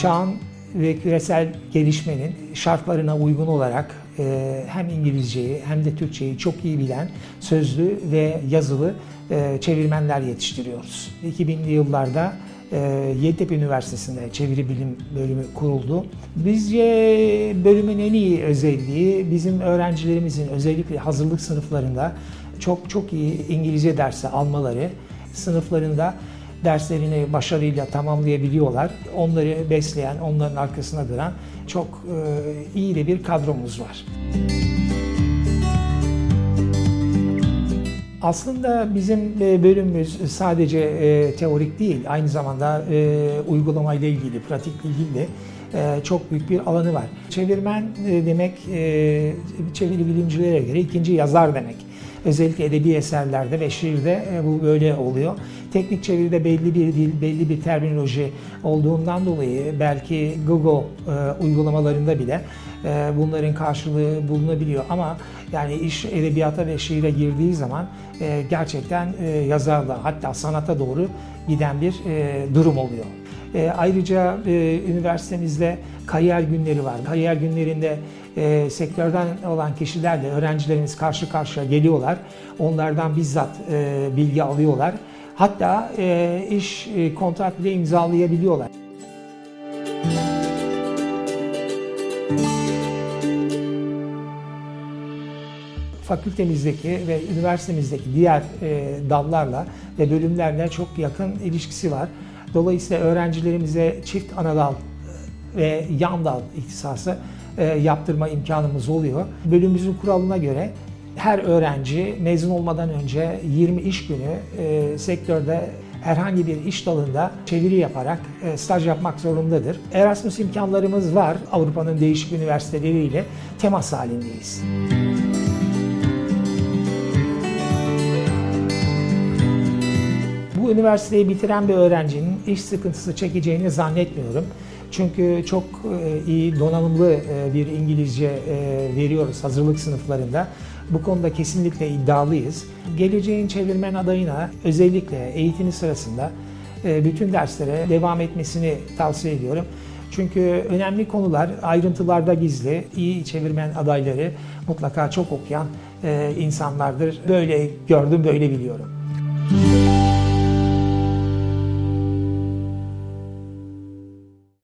çağın ve küresel gelişmenin şartlarına uygun olarak e, hem İngilizceyi hem de Türkçeyi çok iyi bilen sözlü ve yazılı e, çevirmenler yetiştiriyoruz. 2000'li yıllarda e, Yeditepe Üniversitesi'nde çeviri bilim bölümü kuruldu. Bizce bölümün en iyi özelliği bizim öğrencilerimizin özellikle hazırlık sınıflarında çok çok iyi İngilizce dersi almaları, sınıflarında derslerini başarıyla tamamlayabiliyorlar. Onları besleyen, onların arkasına duran çok e, iyi de bir kadromuz var. Aslında bizim e, bölümümüz sadece e, teorik değil, aynı zamanda uygulamayla ilgili, pratikle ilgili de çok büyük bir alanı var. Çevirmen demek çeviri bilimcilere göre ikinci yazar demek. Özellikle edebi eserlerde ve şiirde bu böyle oluyor. Teknik çeviride belli bir dil, belli bir terminoloji olduğundan dolayı belki Google uygulamalarında bile bunların karşılığı bulunabiliyor. Ama yani iş edebiyata ve şiire girdiği zaman gerçekten yazarla hatta sanata doğru giden bir durum oluyor. E, ayrıca e, üniversitemizde kariyer günleri var. Kariyer günlerinde e, sektörden olan kişilerle öğrencilerimiz karşı karşıya geliyorlar. Onlardan bizzat e, bilgi alıyorlar. Hatta e, iş e, kontrat bile imzalayabiliyorlar. fakültemizdeki ve üniversitemizdeki diğer e, dallarla ve bölümlerle çok yakın ilişkisi var. Dolayısıyla öğrencilerimize çift anadal ve yan dal ihtisası e, yaptırma imkanımız oluyor. Bölümümüzün kuralına göre her öğrenci mezun olmadan önce 20 iş günü e, sektörde herhangi bir iş dalında çeviri yaparak e, staj yapmak zorundadır. Erasmus imkanlarımız var. Avrupa'nın değişik üniversiteleriyle temas halindeyiz. Bu üniversiteyi bitiren bir öğrencinin iş sıkıntısı çekeceğini zannetmiyorum. Çünkü çok e, iyi donanımlı e, bir İngilizce e, veriyoruz hazırlık sınıflarında. Bu konuda kesinlikle iddialıyız. Geleceğin çevirmen adayına özellikle eğitimi sırasında bütün derslere devam etmesini tavsiye ediyorum. Çünkü önemli konular ayrıntılarda gizli. İyi çevirmen adayları mutlaka çok okuyan insanlardır. Böyle gördüm, böyle biliyorum.